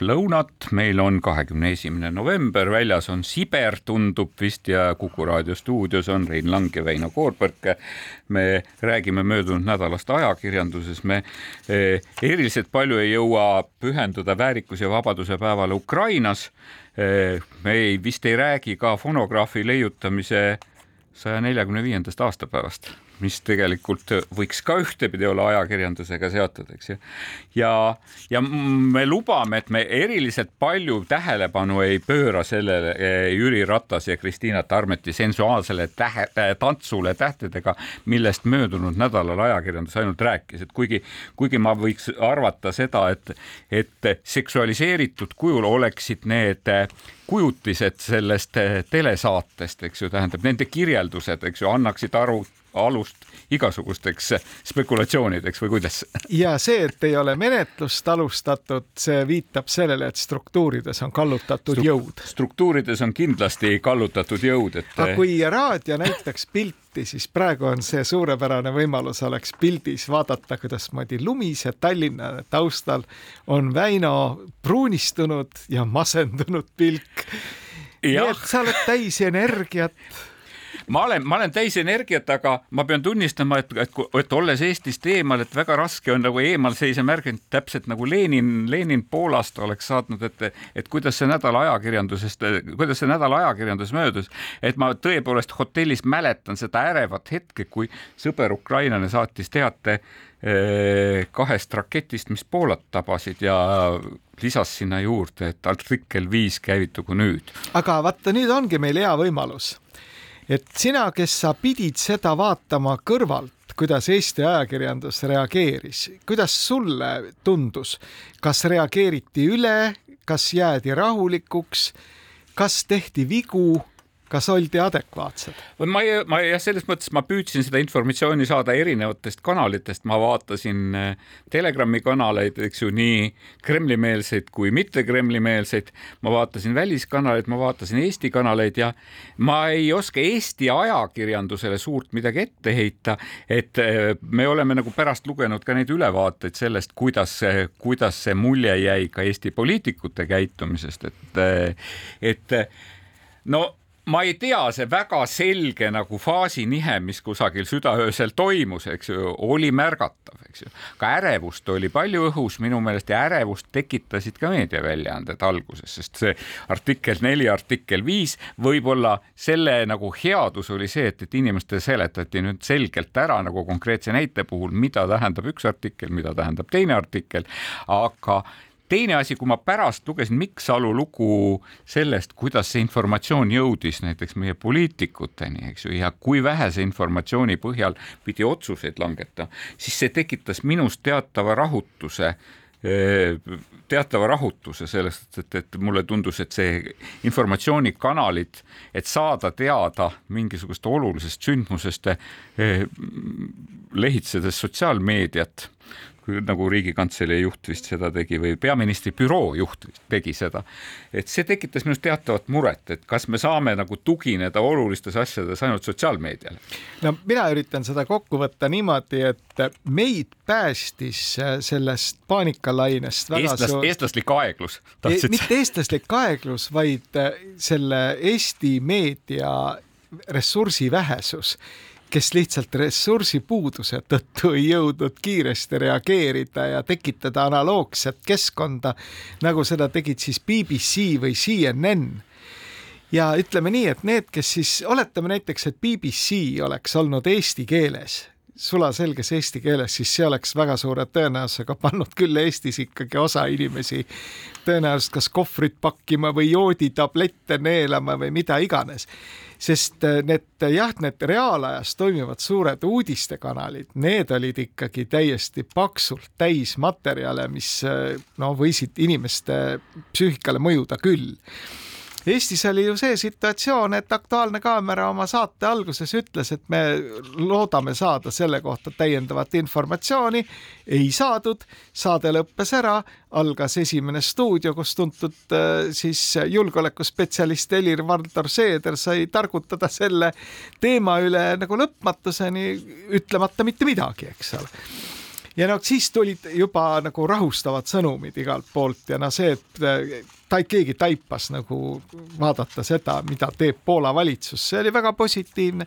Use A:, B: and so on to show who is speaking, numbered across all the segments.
A: lõunat, meil on kahekümne esimene november, väljas on Siber, tundub vist ja Kuku raadio stuudios on Rein Lang ja Väino Koorberg. me räägime möödunud nädalast ajakirjanduses, me eh, eriliselt palju ei jõua pühenduda väärikus ja vabaduse päevale Ukrainas. Eh, me ei, vist ei räägi ka fonograafi leiutamise saja neljakümne viiendast aastapäevast mis tegelikult võiks ka ühtepidi olla ajakirjandusega seotud, eks ju. ja, ja me lubame, et me eriliselt palju tähelepanu ei pööra sellele eh, Jüri Ratas ja Kristiina Tarmeti sensuaalsele tähe, tantsule tähtedega, millest möödunud nädalal ajakirjandus ainult rääkis, et kuigi, kuigi ma võiks arvata seda, et, et seksualiseeritud kujul oleksid need kujutised sellest telesaatest, eks ju, tähendab nende kirjeldused, eks ju, annaksid aru alust igasugusteks spekulatsioonideks või kuidas?
B: ja see, et ei ole menetlust alustatud, see viitab sellele, et struktuurides on kallutatud Stru jõud.
A: struktuurides on kindlasti kallutatud jõud, et.
B: aga kui raadio näitaks pilti, siis praegu on see suurepärane võimalus oleks pildis vaadata, kuidasmoodi lumise Tallinna taustal on Väino pruunistunud ja masendunud pilk. nii et sa oled täis energiat
A: ma olen, ma olen täis energiat, aga ma pean tunnistama, et, et, et olles Eestist eemal, et väga raske on nagu eemalseisja märgend, täpselt nagu Lenin, Lenin Poolast oleks saatnud, et, et kuidas see nädal ajakirjandusest, kuidas see nädal ajakirjandus möödus, et ma tõepoolest hotellis mäletan seda ärevat hetke, kui sõber ukrainlane saatis teate eh, kahest raketist, mis Poolat tabasid ja lisas sinna juurde, et artikkel viis käivitugu nüüd.
B: aga vaata, nüüd ongi meil hea võimalus et sina, kes sa pidid seda vaatama kõrvalt, kuidas Eesti ajakirjandus reageeris, kuidas sulle tundus, kas reageeriti üle, kas jäädi rahulikuks, kas tehti vigu kas oldi adekvaatsed?
A: ma ei, ma jah, selles mõttes ma püüdsin seda informatsiooni saada erinevatest kanalitest, ma vaatasin äh, Telegrami kanaleid, eks ju, nii Kremli-meelseid kui mitte Kremli-meelseid, ma vaatasin väliskanaleid, ma vaatasin Eesti kanaleid ja ma ei oska Eesti ajakirjandusele suurt midagi ette heita, et äh, me oleme nagu pärast lugenud ka neid ülevaateid sellest, kuidas, kuidas see mulje jäi ka Eesti poliitikute käitumisest, et, äh, et no ma ei tea, see väga selge nagu faasinihe, mis kusagil südaöösel toimus, eks ju, oli märgatav, eks ju. ka ärevust oli palju õhus minu meelest ja ärevust tekitasid ka meediaväljaanded alguses, sest see artikkel neli, artikkel viis, võib-olla selle nagu headus oli see, et, et inimestele seletati nüüd selgelt ära nagu konkreetse näite puhul, mida tähendab üks artikkel, mida tähendab teine artikkel, aga teine asi, kui ma pärast lugesin Mikk Salu lugu sellest, kuidas see informatsioon jõudis näiteks meie poliitikuteni, eks ju, ja kui vähese informatsiooni põhjal pidi otsuseid langetama, siis see tekitas minus teatava rahutuse teatava rahutuse sellest, et, et mulle tundus, et see informatsioonikanalid, et saada teada mingisugust olulisest sündmusest, lehitsedes sotsiaalmeediat nagu Riigikantselei juht vist seda tegi või peaministri büroo juht tegi seda. et see tekitas minus teatavat muret, et kas me saame nagu tugineda olulistes asjades ainult sotsiaalmeediale.
B: no mina üritan seda kokku võtta niimoodi, et meid päästis sellest paanikalainest väga
A: Eestlas, suur... eestlaslik aeglus.
B: E, mitte eestlaslik aeglus, vaid selle Eesti meedia ressursi vähesus kes lihtsalt ressursipuuduse tõttu ei jõudnud kiiresti reageerida ja tekitada analoogset keskkonda, nagu seda tegid siis BBC või CNN ja ütleme nii, et need, kes siis, oletame näiteks, et BBC oleks olnud eesti keeles, sulaselges eesti keeles, siis see oleks väga suure tõenäosusega pannud küll Eestis ikkagi osa inimesi tõenäoliselt kas kohvrit pakkima või jooditablette neelama või mida iganes sest äh, need jah, need reaalajas toimivad suured uudistekanalid, need olid ikkagi täiesti paksult täis materjale, mis äh, no võisid inimeste psüühikale mõjuda küll Eestis oli ju see situatsioon, et Aktuaalne Kaamera oma saate alguses ütles, et me loodame saada selle kohta täiendavat informatsiooni. ei saadud, saade lõppes ära, algas esimene stuudio, kus tuntud äh, siis julgeolekuspetsialist Helir-Valdor Seeder sai targutada selle teema üle nagu lõpmatuseni, ütlemata mitte midagi, eks ole. Ja noh, siis tulid juba nagu rahustavad sõnumid igalt poolt ja no see, et ta, keegi taipas nagu vaadata seda, mida teeb Poola valitsus, see oli väga positiivne.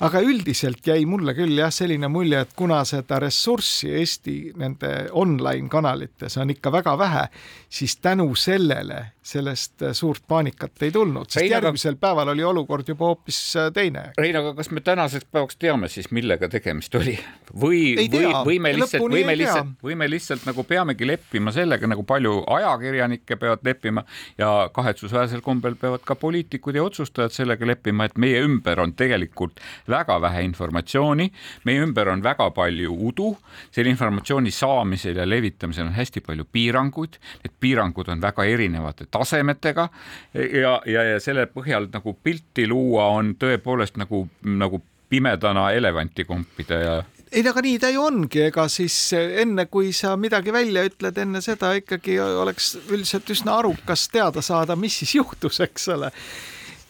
B: aga üldiselt jäi mulle küll jah, selline mulje, et kuna seda ressurssi Eesti nende online kanalites on ikka väga vähe, siis tänu sellele sellest suurt paanikat ei tulnud, sest Rein, järgmisel päeval oli olukord juba hoopis äh, teine.
A: Rein, aga kas me tänaseks päevaks teame siis, millega tegemist oli? Või, või, või me lihtsalt, või me lihtsalt, või me lihtsalt nagu peamegi leppima sellega, nagu palju ajakirjanikke peavad leppima, ja kahetsusväärsel kombel peavad ka poliitikud ja otsustajad sellega leppima, et meie ümber on tegelikult väga vähe informatsiooni, meie ümber on väga palju udu, selle informatsiooni saamisel ja levitamisel on hästi palju piiranguid, need piirangud on väga erinevate tasemetega. Ja, ja, ja selle põhjal nagu pilti luua on tõepoolest nagu, nagu pimedana elevanti kompida ja
B: ei, aga nii ta ju ongi, ega siis enne, kui sa midagi välja ütled, enne seda ikkagi oleks üldiselt üsna arukas teada saada, mis siis juhtus, eks ole.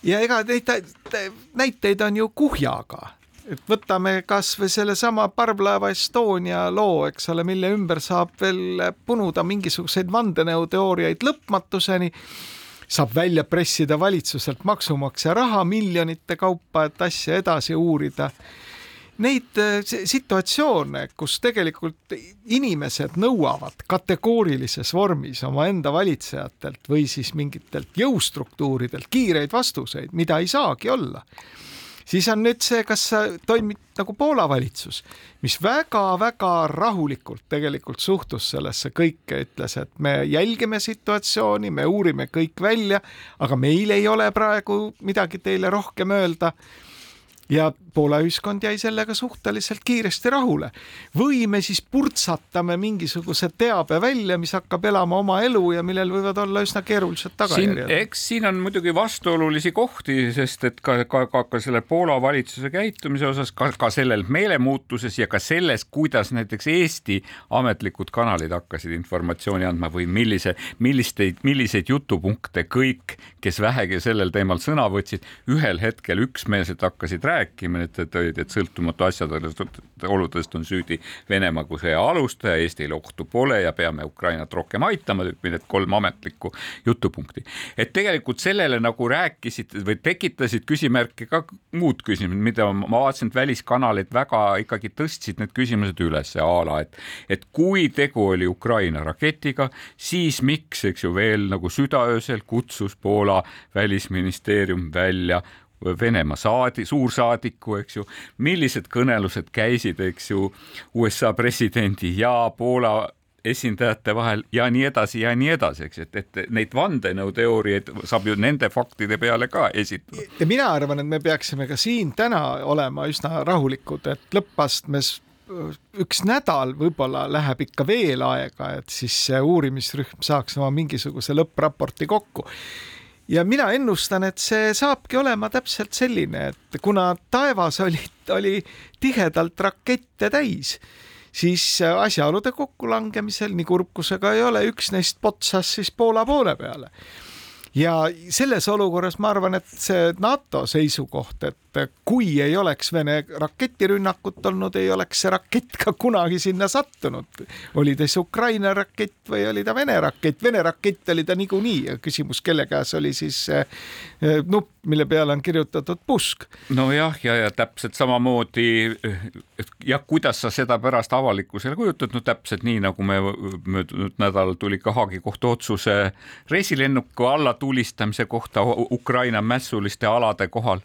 B: ja ega neid näiteid on ju kuhjaga et võtame kasvõi sellesama parvlaeva Estonia loo, eks ole, mille ümber saab veel punuda mingisuguseid vandenõuteooriaid lõpmatuseni, saab välja pressida valitsuselt maksumaksja raha miljonite kaupa, et asja edasi uurida. Neid äh, situatsioone, kus tegelikult inimesed nõuavad kategoorilises vormis omaenda valitsejatelt või siis mingitelt jõustruktuuridelt kiireid vastuseid, mida ei saagi olla siis on nüüd see, kas sa toimid nagu Poola valitsus, mis väga-väga rahulikult tegelikult suhtus sellesse. Kõike, ütles, et me jälgime situatsiooni, me uurime kõik välja, aga meil ei ole praegu midagi teile rohkem öelda. Ja Poola ühiskond jäi sellega suhteliselt kiiresti rahule. või me siis purtsatame mingisuguse teabe välja, mis hakkab elama oma elu ja millel võivad olla üsna keerulised tagajärjed.
A: eks siin on muidugi vastuolulisi kohti, sest et ka, ka, ka, ka selle Poola valitsuse käitumise osas, ka, ka sellel meelemuutuses ja ka selles, kuidas näiteks Eesti ametlikud kanalid hakkasid informatsiooni andma või millise, millisteid, milliseid jutupunkte kõik, kes vähegi sellel teemal sõna võtsid, ühel hetkel üksmeelselt hakkasid rääkima et, et, et sõltumatu asjaoludest on süüdi Venemaa kui sõja alustaja, Eestile ohtu pole ja peame Ukrainat rohkem aitama, need kolm ametlikku jutupunkti. et tegelikult sellele nagu rääkisid või tekitasid küsimärke ka muud küsimused, mida ma vaatasin, et väliskanalid väga ikkagi tõstsid need küsimused üles a la, et, et kui tegu oli Ukraina raketiga, siis miks, eks ju, veel nagu südaöösel kutsus Poola välisministeerium välja Venemaa saadi, suursaadiku, eks ju, millised kõnelused käisid, eks ju, USA presidendi ja Poola esindajate vahel ja nii edasi ja nii edasi, eks, et, et neid vandenõuteooriaid saab ju nende faktide peale ka esitada.
B: ja mina arvan, et me peaksime ka siin täna olema üsna rahulikud, et lõppastmes üks nädal võib-olla läheb ikka veel aega, et siis see uurimisrühm saaks oma mingisuguse lõppraporti kokku ja mina ennustan, et see saabki olema täpselt selline, et kuna taevas oli, oli tihedalt rakette täis, siis asjaolude kokkulangemisel, nii kurb kui see ka ei ole, üks neist potsas siis Poola poole peale ja selles olukorras ma arvan, et see NATO seisukoht, et kui ei oleks Vene raketirünnakut olnud, ei oleks see rakett ka kunagi sinna sattunud. oli ta siis Ukraina rakett või oli ta Vene rakett, Vene rakett oli ta niikuinii, küsimus, kelle käes oli siis eh, nupp, mille peale on kirjutatud pusk.
A: nojah, ja, ja täpselt samamoodi jah, kuidas sa seda pärast avalikkusele kujutad, no täpselt nii nagu me möödunud nädalal tuli ka Haagi kohtuotsuse reisilennuku alla tulistamise kohta Ukraina mässuliste alade kohal.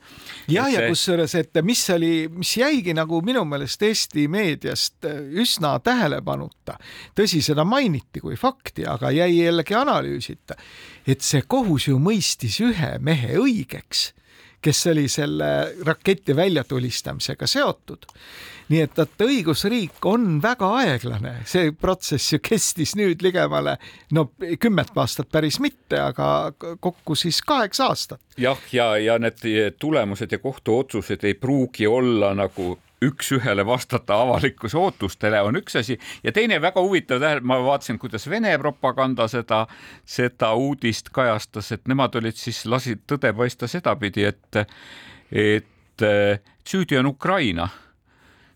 B: jah, ja, ja kusjuures, et mis oli, mis jäigi nagu minu meelest Eesti meediast üsna tähelepanuta, tõsi, seda mainiti kui fakti, aga jäi jällegi analüüsita, et see kohus ju mõistis ühe mehe õigeks kes oli selle raketi väljatulistamisega seotud nii et, et õigusriik on väga aeglane, see protsess ju kestis nüüd ligemale no kümmet aastat päris mitte, aga kokku siis kaheksa aastat.
A: jah, ja, ja, ja need tulemused ja kohtuotsused ei pruugi olla nagu üks-ühele vastata avalikkuse ootustele on üks asi. Ja teine väga huvitav tähele, ma vaatasin, kuidas Vene propaganda seda, seda uudist kajastas, et nemad olid siis, lasid tõde paista sedapidi, et, et süüdi on Ukraina.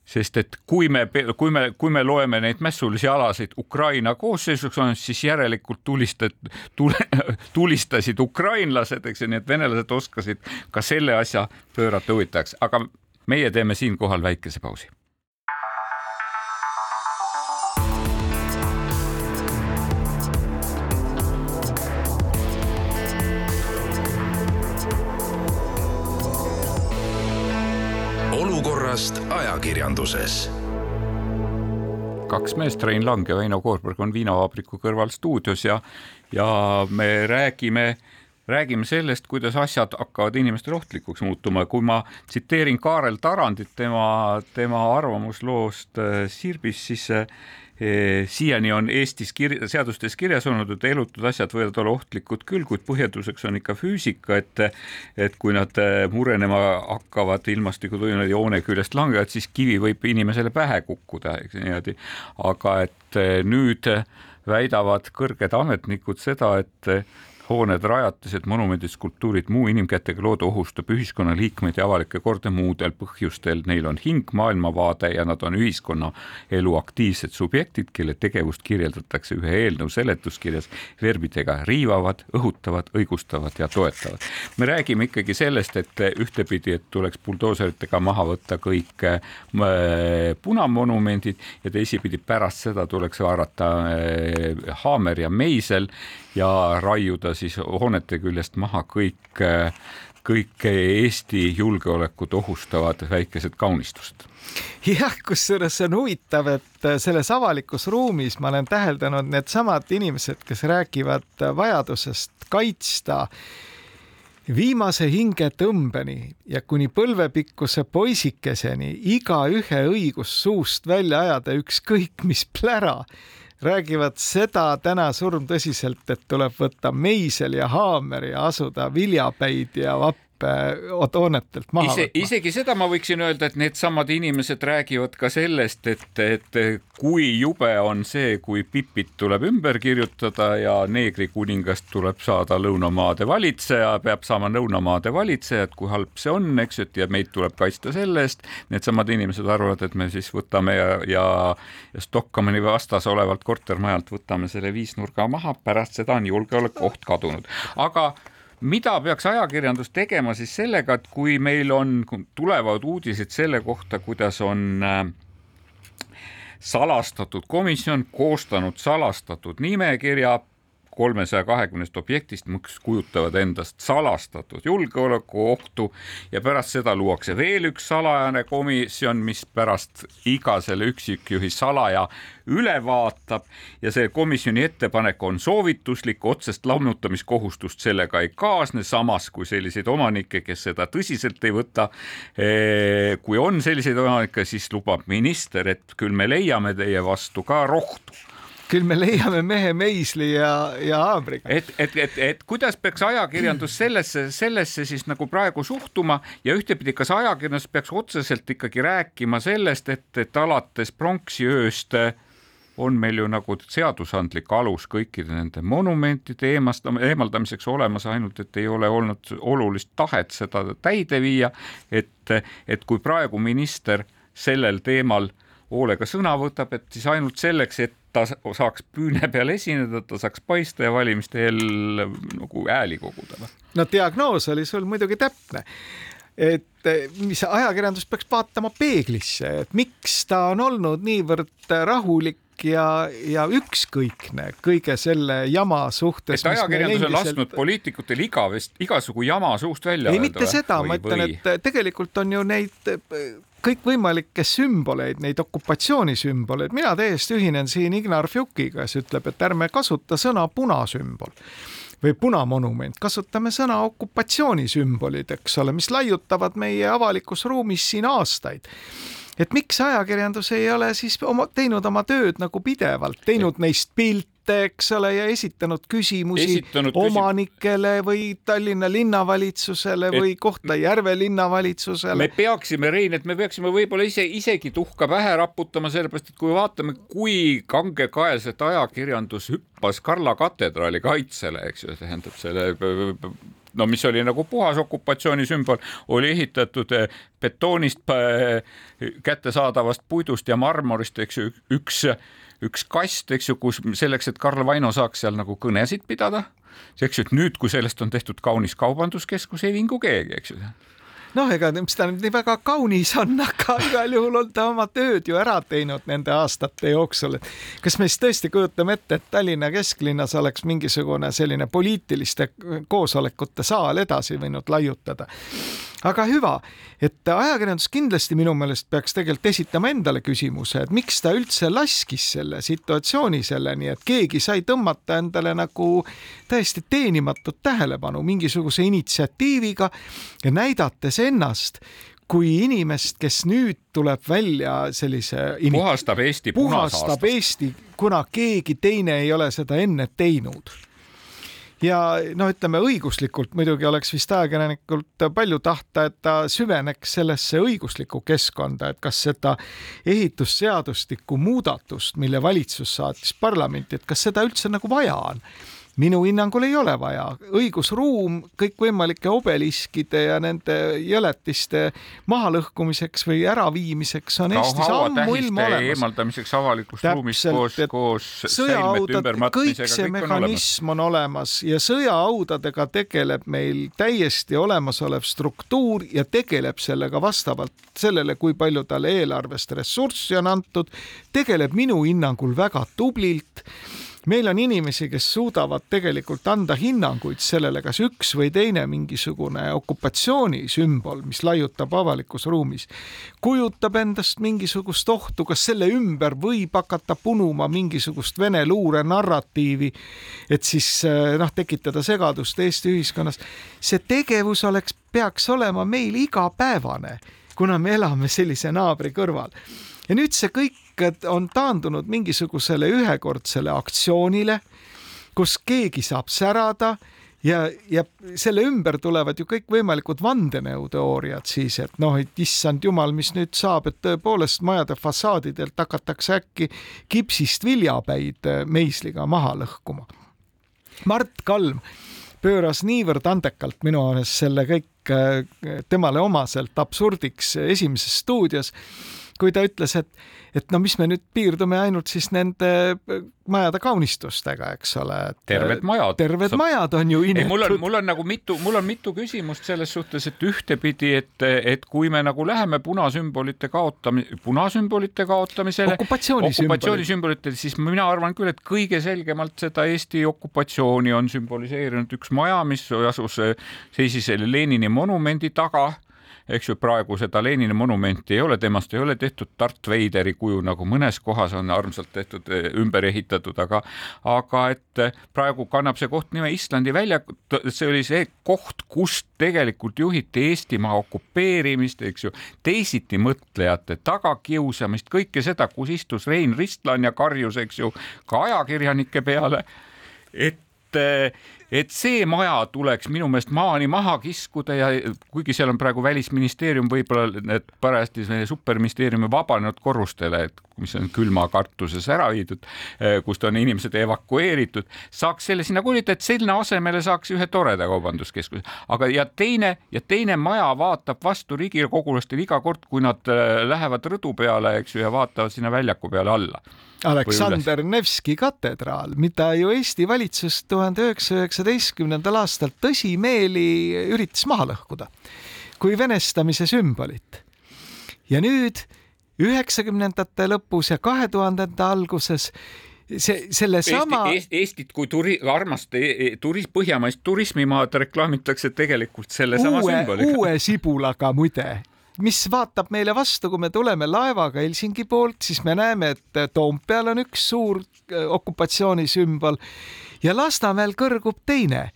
A: Sest et kui me, kui me, kui me loeme neid mässulisi alasid Ukraina koosseisuks, siis järelikult tulistad, tule, tulistasid ukrainlased, eks ju, nii et venelased oskasid ka selle asja pöörata huvitavaks, aga meie teeme siinkohal väikese pausi
C: olukorrast ajakirjanduses.
A: kaks meest, Rein Lang ja Väino Koorberg on viinavabriku kõrval stuudios ja, ja me räägime räägime sellest, kuidas asjad hakkavad inimestele ohtlikuks muutuma, kui ma tsiteerin Kaarel Tarandit, tema, tema arvamusloost äh, Sirbis, siis äh, siiani on Eestis kir seadustes kirjas olnud, et elutud asjad võivad olla ohtlikud küll, kuid põhjenduseks on ikka füüsika, et et kui nad äh, murenema hakkavad, ilmastikutunnid joone küljest langevad, siis kivi võib inimesele pähe kukkuda, eks niimoodi. aga et nüüd väidavad kõrged ametnikud seda, et hooned, rajatised, monumendid, skulptuurid, muu inimkätega lood ohustab ühiskonnaliikmeid ja avalikke korda muudel põhjustel. Neil on hing, maailmavaade ja nad on ühiskonnaelu aktiivsed subjektid, kelle tegevust kirjeldatakse ühe eelnõu seletuskirjas verbidega riivavad, õhutavad, õigustavad ja toetavad. me räägime ikkagi sellest, et ühtepidi, et tuleks buldooseritega maha võtta kõik äh, punamonumendid ja teisipidi pärast seda tuleks haarata äh, haamer ja meisel ja raiuda siis hoonete küljest maha kõik, kõik Eesti julgeolekut ohustavad väikesed kaunistused
B: jah, kusjuures see on huvitav, et selles avalikus ruumis ma olen täheldanud needsamad inimesed, kes räägivad vajadusest kaitsta viimase hingetõmbeni ja kuni põlvepikkuse poisikeseni igaühe õigus suust välja ajada ükskõik mis plära räägivad seda täna surmtõsiselt, et tuleb võtta meisel ja haamer ja asuda viljapäid ja vapp hoonetelt maha
A: Ise, võtma. isegi seda ma võiksin öelda, et needsamad inimesed räägivad ka sellest, et, et kui jube on see, kui Pipit tuleb ümber kirjutada ja neegrikuningast tuleb saada lõunamaade valitseja, peab saama lõunamaade valitseja, et kui halb see on, eks ju, et ja meid tuleb kaitsta selle eest. Needsamad inimesed arvavad, et me siis võtame ja, ja, ja Stockmanni vastas olevalt kortermajalt võtame selle viisnurga maha, pärast seda on julgeolekuoht kadunud, aga mida peaks ajakirjandus tegema siis sellega, et kui meil on, tulevad uudised selle kohta, kuidas on äh, salastatud komisjon koostanud salastatud nimekirja kolmesaja kahekümnest objektist, mis kujutavad endast salastatud julgeolekuohtu ja pärast seda luuakse veel üks salajane komisjon, mis pärast iga selle üksikjuhi salaja üle vaatab ja see komisjoni ettepanek on soovituslik, otsest lammutamiskohustust sellega ei kaasne, samas kui selliseid omanikke, kes seda tõsiselt ei võta. Eh, kui on selliseid omanikke, siis lubab minister, et küll me leiame teie vastu ka rohtu
B: küll me leiame mehe meisli ja, ja haamriga.
A: et, et, et, et kuidas peaks ajakirjandus sellesse, sellesse siis nagu praegu suhtuma ja ühtepidi, kas ajakirjandus peaks otseselt ikkagi rääkima sellest, et, et alates pronksiööst on meil ju nagu seadusandlik alus kõikide nende monumentide eemast-, eemaldamiseks olemas, ainult et ei ole olnud olulist tahet seda täide viia. et, et kui praegu minister sellel teemal hoolega sõna võtab, et siis ainult selleks, et ta saaks püüne peal esineda, ta saaks paista ja valimiste eel nagu hääli koguda.
B: no diagnoos oli sul muidugi täpne et mis ajakirjandus peaks vaatama peeglisse, et miks ta on olnud niivõrd rahulik ja, ja ükskõikne kõige selle jama suhtes.
A: et ajakirjandus on endiselt... lasknud poliitikutel igavest, igasugu jama suust välja
B: ei, mitte seda, ma ütlen, et tegelikult on ju neid kõikvõimalikke sümboleid, neid okupatsioonisümboleid, mina täiesti ühinen siin Ignar Fjukiga, kes ütleb, et ärme kasuta sõna punasümbol või punamonument, kasutame sõna okupatsioonisümbolid, eks ole, mis laiutavad meie avalikus ruumis siin aastaid et miks ajakirjandus ei ole siis oma, teinud oma tööd nagu pidevalt, teinud neist pilte, eks ole, ja esitanud küsimusi esitanud omanikele küsim... või Tallinna linnavalitsusele et... või Kohtla-Järve linnavalitsusele.
A: me peaksime, Rein, et me peaksime võib-olla ise isegi tuhka pähe raputama, sellepärast et kui vaatame, kui kangekaelselt ajakirjandus hüppas Karla katedraali kaitsele, eks ju, tähendab selle no mis oli nagu puhas okupatsiooni sümbol, oli ehitatud eh, betoonist eh, kättesaadavast puidust ja marmorist, eks ju, üks, üks kast, eks ju, kus selleks, et Karl Vaino saaks seal nagu kõnesid pidada, eks ju, et nüüd, kui sellest on tehtud kaunis kaubanduskeskus, ei vingu keegi, eks ju
B: noh, ega mis ta nüüd nii väga kaunis on, aga igal juhul on ta oma tööd ju ära teinud nende aastate jooksul, kas me siis tõesti kujutame ette, et Tallinna kesklinnas oleks mingisugune selline poliitiliste koosolekute saal edasi võinud laiutada aga hüva, et ajakirjandus kindlasti minu meelest peaks tegelikult esitama endale küsimuse, et miks ta üldse laskis selle situatsiooni selleni, et keegi sai tõmmata endale nagu täiesti teenimatut tähelepanu mingisuguse initsiatiiviga ja näidates ennast kui inimest, kes nüüd tuleb välja sellise
A: puhastab Eesti
B: puhastab Eesti, kuna keegi teine ei ole seda enne teinud ja no ütleme õiguslikult muidugi oleks vist ajakirjanikult palju tahta, et ta süveneks sellesse õiguslikku keskkonda, et kas seda ehitusseadustiku muudatust, mille valitsus saatis parlamenti, et kas seda üldse nagu vaja on minu hinnangul ei ole vaja. õigusruum kõikvõimalike obeliskide ja nende jõletiste mahalõhkumiseks või äraviimiseks on Eestis ammuilma olemas.
A: eemaldamiseks avalikust ruumist koos, koos
B: sõjaaudad, kõik see kõik mehhanism on olemas ja sõjaaudadega tegeleb meil täiesti olemasolev struktuur ja tegeleb sellega vastavalt sellele, kui palju talle eelarvest ressurssi on antud, tegeleb minu hinnangul väga tublilt meil on inimesi, kes suudavad tegelikult anda hinnanguid sellele, kas üks või teine mingisugune okupatsioonisümbol, mis laiutab avalikus ruumis, kujutab endast mingisugust ohtu, kas selle ümber võib hakata punuma mingisugust Vene luure narratiivi, et siis eh, noh, tekitada segadust Eesti ühiskonnas. see tegevus oleks, peaks olema meil igapäevane, kuna me elame sellise naabri kõrval ja nüüd see kõik on taandunud mingisugusele ühekordsele aktsioonile, kus keegi saab särada ja, ja selle ümber tulevad ju kõikvõimalikud vandenõuteooriad siis, et noh, et issand jumal, mis nüüd saab, et tõepoolest majade fassaadidelt hakatakse äkki kipsist viljapäid meisliga maha lõhkuma. Mart Kalm pööras niivõrd andekalt minu arust selle kõik temale omaselt absurdiks Esimeses stuudios kui ta ütles, et, et no mis me nüüd piirdume ainult siis nende äh, majade kaunistustega, eks ole.
A: terved majad.
B: terved Sa... majad on ju inetud.
A: mul on, mul on nagu mitu, mul on mitu küsimust selles suhtes, et ühtepidi, et, et kui me nagu läheme punasümbolite kaotamise, punasümbolite kaotamisele, okupatsioonisümbolitele, siis mina arvan küll, et kõige selgemalt seda Eesti okupatsiooni on sümboliseerinud üks maja, mis asus, seisis Lenini monumendi taga eks ju, praegu seda Lenini monumenti ei ole, temast ei ole tehtud Darth Vaderi kuju, nagu mõnes kohas on armsalt tehtud, eh, ümber ehitatud, aga, aga et eh, praegu kannab see koht nime Islandi väljak, see oli see koht, kust tegelikult juhiti Eestimaa okupeerimist, eks ju, teisitimõtlejate tagakiusamist, kõike seda, kus istus Rein Ristlan ja karjus, eks ju, ka ajakirjanike peale, et eh, et see maja tuleks minu meelest maani maha kiskuda ja kuigi seal on praegu välisministeerium võib-olla need parajasti superministeeriumi vabanenud korrustele, et mis on külmakartuses ära viidud, eh, kust on inimesed evakueeritud, saaks selle sinna kolida, et sinna asemele saaks ühe toreda kaubanduskeskuse, aga ja teine ja teine maja vaatab vastu riigikogulastele iga kord, kui nad eh, lähevad rõdu peale, eks ju, ja vaatavad sinna väljaku peale alla
B: Aleksander Nevski katedraal, mida ju Eesti valitsus tuhande üheksasaja üheksateistkümnendal aastal tõsimeeli üritas maha lõhkuda kui venestamise sümbolit. ja nüüd üheksakümnendate lõpus ja kahe tuhandete alguses see, sellesama
A: Eesti, Eestit kui turi-, armast e, e, turis-, põhjamaist turismimaad reklaamitakse tegelikult sellesama
B: uue,
A: sümboliga.
B: uue sibulaga muide mis vaatab meile vastu, kui me tuleme laevaga Helsingi poolt, siis me näeme, et Toompeal on üks suur äh, okupatsioonisümbol ja Lasnamäel kõrgub teine.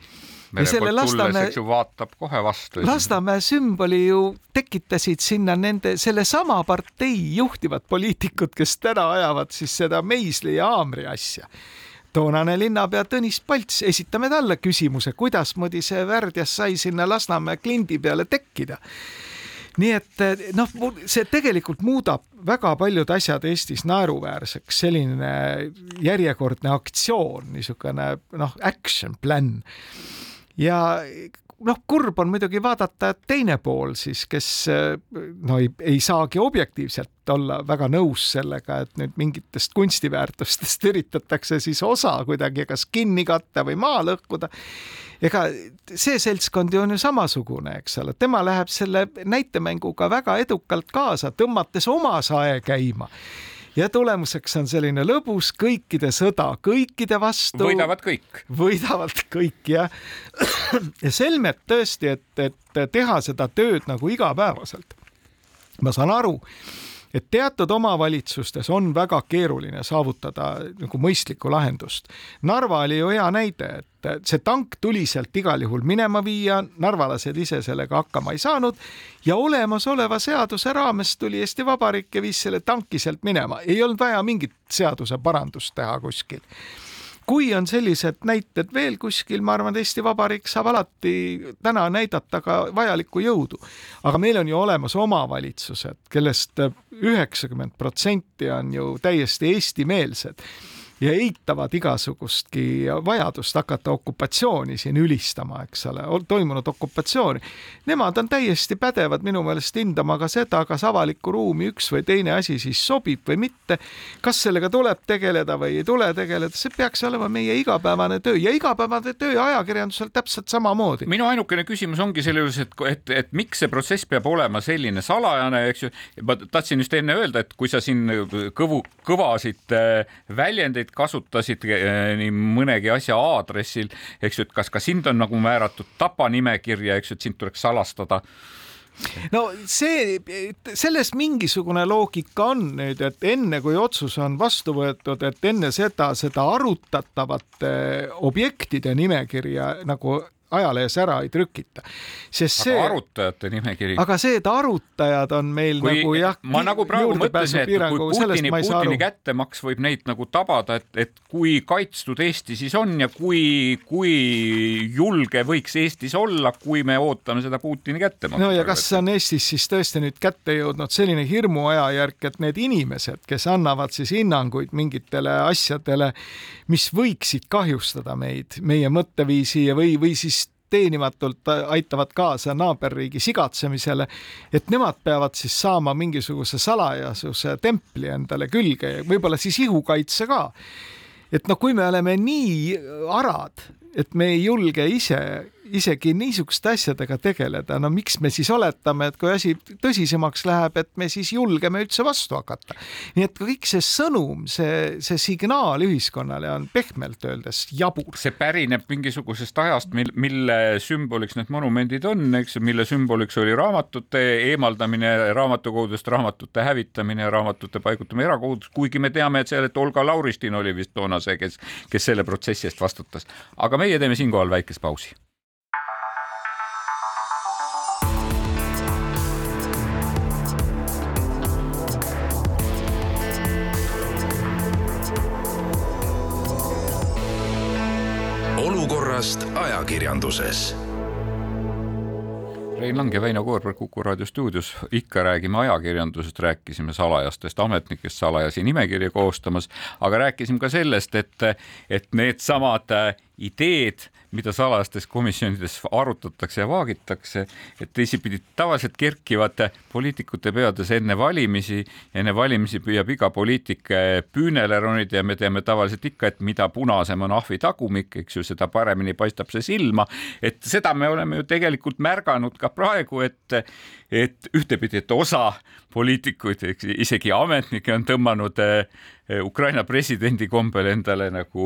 A: Mere poolt Lasnamäe, vaatab kohe vastu.
B: Lasnamäe sümboli ju tekitasid sinna nende, sellesama partei juhtivad poliitikud, kes täna ajavad siis seda meisli ja haamri asja. Toonane linnapea Tõnis Palts, esitame talle küsimuse, kuidasmoodi see värdjas sai sinna Lasnamäe klindi peale tekkida nii et noh, see tegelikult muudab väga paljud asjad Eestis naeruväärseks, selline järjekordne aktsioon, niisugune noh, action plan. Ja noh, kurb on muidugi vaadata, et teine pool siis, kes no ei, ei saagi objektiivselt olla väga nõus sellega, et nüüd mingitest kunstiväärtustest üritatakse siis osa kuidagi kas kinni katta või maha lõhkuda. ega see seltskond on ju samasugune, eks ole, tema läheb selle näitemänguga väga edukalt kaasa, tõmmates oma sae käima ja tulemuseks on selline lõbus kõikide sõda, kõikide vastu.
A: võidavad kõik.
B: võidavad kõik jah. ja selmet tõesti, et, et teha seda tööd nagu igapäevaselt. ma saan aru et teatud omavalitsustes on väga keeruline saavutada nagu mõistlikku lahendust. Narva oli ju hea näide, et see tank tuli sealt igal juhul minema viia, narvalased ise sellega hakkama ei saanud ja olemasoleva seaduse raames tuli Eesti Vabariik ja viis selle tanki sealt minema, ei olnud vaja mingit seaduse parandust teha kuskil kui on sellised näited veel kuskil, ma arvan, et Eesti Vabariik saab alati täna näidata ka vajalikku jõudu. aga meil on ju olemas omavalitsused, kellest üheksakümmend protsenti on ju täiesti eestimeelsed ja eitavad igasugustki vajadust hakata okupatsiooni siin ülistama, eks ole, toimunud okupatsiooni. Nemad on täiesti pädevad minu meelest hindama ka seda, kas avalikku ruumi üks või teine asi siis sobib või mitte. kas sellega tuleb tegeleda või ei tule tegeleda, see peaks olema meie igapäevane töö ja igapäevane töö ajakirjandusel täpselt samamoodi.
A: minu ainukene küsimus ongi selle juures, et, et, et miks see protsess peab olema selline salajane, eks ju. ma tahtsin just enne öelda, et kui sa siin kõvu, kõvasid äh, väljendeid kasutasid eh, nii mõnegi asja aadressil, eks ju, et kas ka sind on nagu määratud tapanimekirja, eks ju, et sind tuleks salastada.
B: No see, selles mingisugune loogika on nüüd, et enne kui otsus on vastu võetud, et enne seda, seda arutatavate objektide nimekirja nagu ajalehes ära ei trükita.
A: sest see. arutajate nimekiri.
B: aga see, et arutajad on meil kui, nagu jah.
A: ma nagu praegu mõtlesin, et kui Putini, Putini kättemaks võib neid nagu tabada, et, et kui kaitstud Eesti siis on ja kui, kui julge võiks Eestis olla, kui me ootame seda Putini kättemaksu.
B: no ja kas on Eestis siis tõesti nüüd kätte jõudnud selline hirmuajajärk, et need inimesed, kes annavad siis hinnanguid mingitele asjadele, mis võiksid kahjustada meid, meie mõtteviisi või, või siis teenimatult aitavad kaasa naaberriigi sigatsemisele, et nemad peavad siis saama mingisuguse salajasuse templi endale külge ja võib-olla siis ihukaitse ka. et noh, kui me oleme nii arad, et me ei julge ise isegi niisuguste asjadega tegeleda, no miks me siis oletame, et kui asi tõsisemaks läheb, et me siis julgeme üldse vastu hakata. nii et kõik see sõnum, see, see signaal ühiskonnale on pehmelt öeldes jabur.
A: see pärineb mingisugusest ajast, mil, mille sümboliks need monumendid on, eks ju, mille sümboliks oli raamatute eemaldamine raamatukogudest, raamatute hävitamine, raamatute paigutamine erakogudest, kuigi me teame, et seal, et Olga Lauristin oli vist toona see, kes, kes selle protsessi eest vastutas. aga meie teeme siinkohal väikest pausi
C: olukorrast ajakirjanduses.
A: Rein Lang ja Väino Koorberg Kuku raadio stuudios, ikka räägime ajakirjandusest, rääkisime salajastest ametnikest salajasi nimekirja koostamas, aga rääkisime ka sellest, et, et needsamad ideed mida salajastes komisjonides arutatakse ja vaagitakse, et teisipidi tavaliselt kerkivad poliitikute peades enne valimisi, enne valimisi püüab iga poliitik püünele ronida ja me teame tavaliselt ikka, et mida punasem on ahvi tagumik, eks ju, seda paremini paistab see silma, et seda me oleme ju tegelikult märganud ka praegu, et et ühtepidi, et osa poliitikuid, isegi ametnikke on tõmmanud Ukraina presidendi kombel endale nagu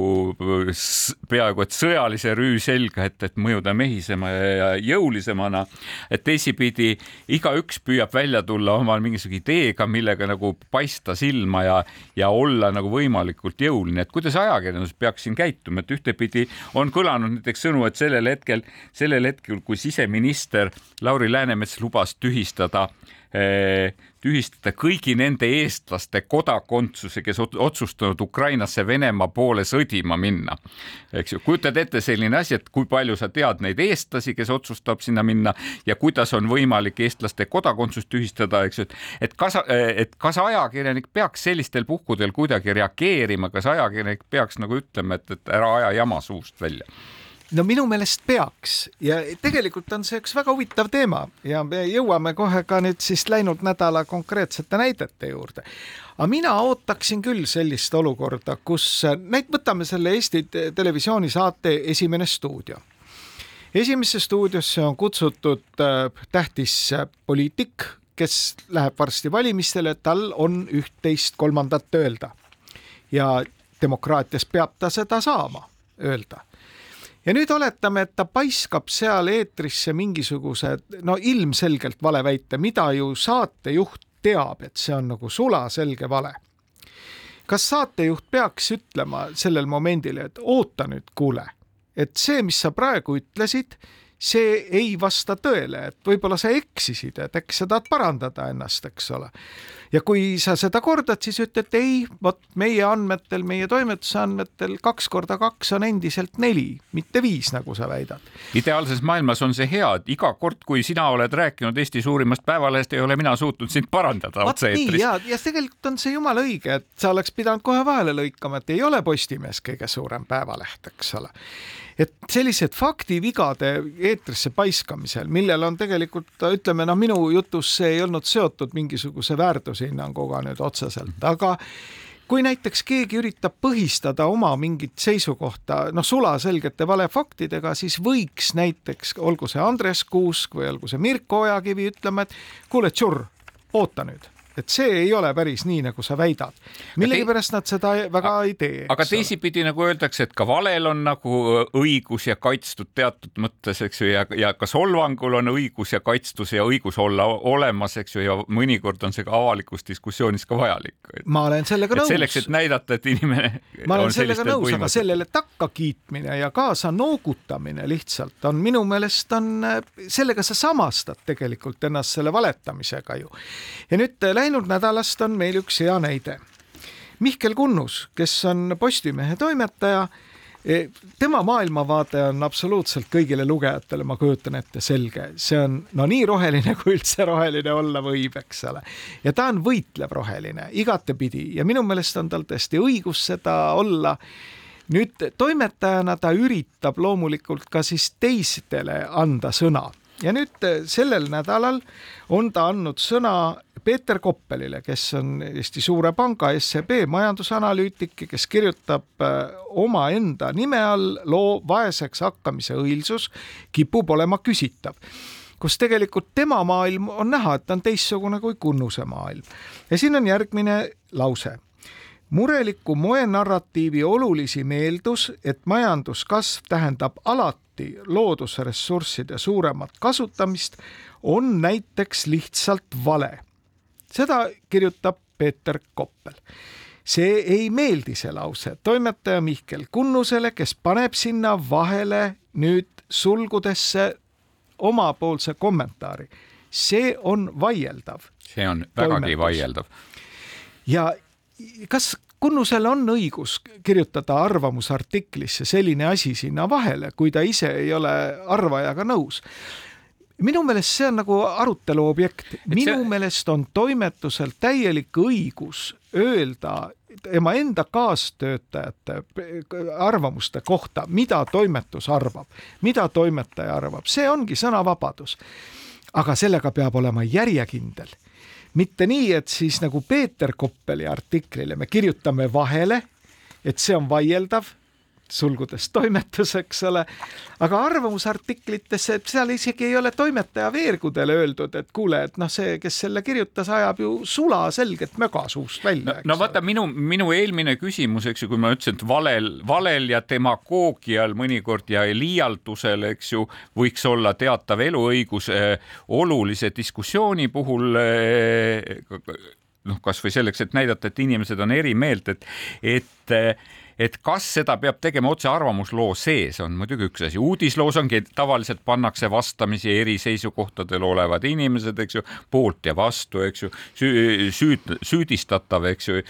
A: peaaegu et sõjalise rüü selga, et, et mõjuda mehisema ja jõulisemana. et teisipidi igaüks püüab välja tulla oma mingisuguse ideega, millega nagu paista silma ja, ja olla nagu võimalikult jõuline, et kuidas ajakirjandus peaks siin käituma, et ühtepidi on kõlanud näiteks sõnu, et sellel hetkel, sellel hetkel, kui siseminister Lauri Läänemets lubas tühistada Eh, tühistada kõigi nende eestlaste kodakondsuse, kes otsustanud Ukrainasse Venemaa poole sõdima minna. eks ju, kujutad ette selline asi, et kui palju sa tead neid eestlasi, kes otsustab sinna minna ja kuidas on võimalik eestlaste kodakondsust tühistada, eks ju, et, et kas, et kas ajakirjanik peaks sellistel puhkudel kuidagi reageerima, kas ajakirjanik peaks nagu ütlema, et, et ära aja jama suust välja
B: no minu meelest peaks ja tegelikult on see üks väga huvitav teema ja me jõuame kohe ka nüüd siis läinud nädala konkreetsete näidete juurde. aga mina ootaksin küll sellist olukorda, kus näit-, võtame selle Eesti Televisiooni saate Esimene stuudio. esimesse stuudiosse on kutsutud äh, tähtis poliitik, kes läheb varsti valimistele, tal on üht-teist kolmandat öelda. ja demokraatias peab ta seda saama öelda ja nüüd oletame, et ta paiskab seal eetrisse mingisuguse no ilmselgelt valeväite, mida ju saatejuht teab, et see on nagu sulaselge vale. kas saatejuht peaks ütlema sellel momendil, et oota nüüd, kuule, et see, mis sa praegu ütlesid, see ei vasta tõele, et võib-olla sa eksisid, et äkki sa tahad parandada ennast, eks ole. ja kui sa seda kordad, siis ütled ei, vot meie andmetel, meie toimetuse andmetel kaks korda kaks on endiselt neli, mitte viis, nagu sa väidad.
A: ideaalses maailmas on see hea, et iga kord, kui sina oled rääkinud Eesti suurimast päevalehest, ei ole mina suutnud sind parandada otse-eetris.
B: ja, ja tegelikult on see jumala õige, et sa oleks pidanud kohe vahele lõikama, et ei ole Postimees kõige suurem päevaleht, eks ole et sellised faktivigade eetrisse paiskamisel, millel on tegelikult ütleme noh, minu jutus see ei olnud seotud mingisuguse väärtushinnanguga nüüd otseselt, aga kui näiteks keegi üritab põhistada oma mingit seisukohta noh, sulaselgete valefaktidega, siis võiks näiteks, olgu see Andres Kuusk või olgu see Mirko Ojakivi ütlema, et kuule, tšurr, oota nüüd et see ei ole päris nii, nagu sa väidad. millegipärast nad seda väga ei tee.
A: aga teisipidi nagu öeldakse, et ka valel on nagu õigus ja kaitstud teatud mõttes, eks ju, ja, ja ka solvangul on õigus ja kaitstus ja õigus olla olemas, eks ju, ja mõnikord on see ka avalikus diskussioonis ka vajalik.
B: ma olen sellega nõus.
A: selleks, et näidata, et inimene.
B: ma olen sellega nõus, aga sellele takkakiitmine ja kaasa noogutamine lihtsalt on minu meelest on, sellega sa samastad tegelikult ennast selle valetamisega ju. ja nüüd lähme läinud nädalast on meil üks hea näide. Mihkel Kunnus, kes on Postimehe toimetaja, e, tema maailmavaade on absoluutselt kõigile lugejatele, ma kujutan ette, selge, see on no nii roheline, kui üldse roheline olla võib, eks ole. ja ta on võitlev roheline igatepidi ja minu meelest on tal tõesti õigus seda olla nüüd toimetajana ta üritab loomulikult ka siis teistele anda sõna ja nüüd sellel nädalal on ta andnud sõna Peeter Koppelile, kes on Eesti suure panga SEB majandusanalüütik ja kes kirjutab äh, omaenda nime all loo Vaeseks hakkamise õilsus kipub olema küsitav kus tegelikult tema maailm on näha, et ta on teistsugune kui Kunnuse maailm. ja siin on järgmine lause mureliku moenarratiivi olulisim eeldus, et majanduskasv tähendab alati loodusressursside suuremat kasutamist, on näiteks lihtsalt vale seda kirjutab Peeter Koppel. see ei meeldi, see lause, toimetaja Mihkel Kunnusele, kes paneb sinna vahele nüüd sulgudesse omapoolse kommentaari. see on vaieldav.
A: see on vägagi toimetus. vaieldav.
B: ja kas Kunnusel on õigus kirjutada arvamusartiklisse selline asi sinna vahele, kui ta ise ei ole arvajaga nõus minu meelest see on nagu arutelu objekt, minu see... meelest on toimetusel täielik õigus öelda tema enda kaastöötajate arvamuste kohta, mida toimetus arvab, mida toimetaja arvab, see ongi sõnavabadus. aga sellega peab olema järjekindel, mitte nii, et siis nagu Peeter Koppeli artiklile me kirjutame vahele, et see on vaieldav sulgudes toimetus, eks ole. aga arvamusartiklitesse, seal isegi ei ole toimetaja veergudel öeldud, et kuule, et noh, see, kes selle kirjutas, ajab ju sulaselgelt möga suust välja.
A: no, no vaata minu, minu eelmine küsimus, eks ju, kui ma ütlesin, et valel, valel ja demagoogial mõnikord ja liialdusel, eks ju, võiks olla teatav eluõigus eh, olulise diskussiooni puhul eh, noh, kasvõi selleks, et näidata, et inimesed on eri meelt, et, et et kas seda peab tegema otse arvamusloo sees, on muidugi üks asi. uudisloos ongi, tavaliselt pannakse vastamisi eri seisukohtadel olevad inimesed, eks ju, poolt ja vastu, eks ju, süüd, süüdistatav, eks ju,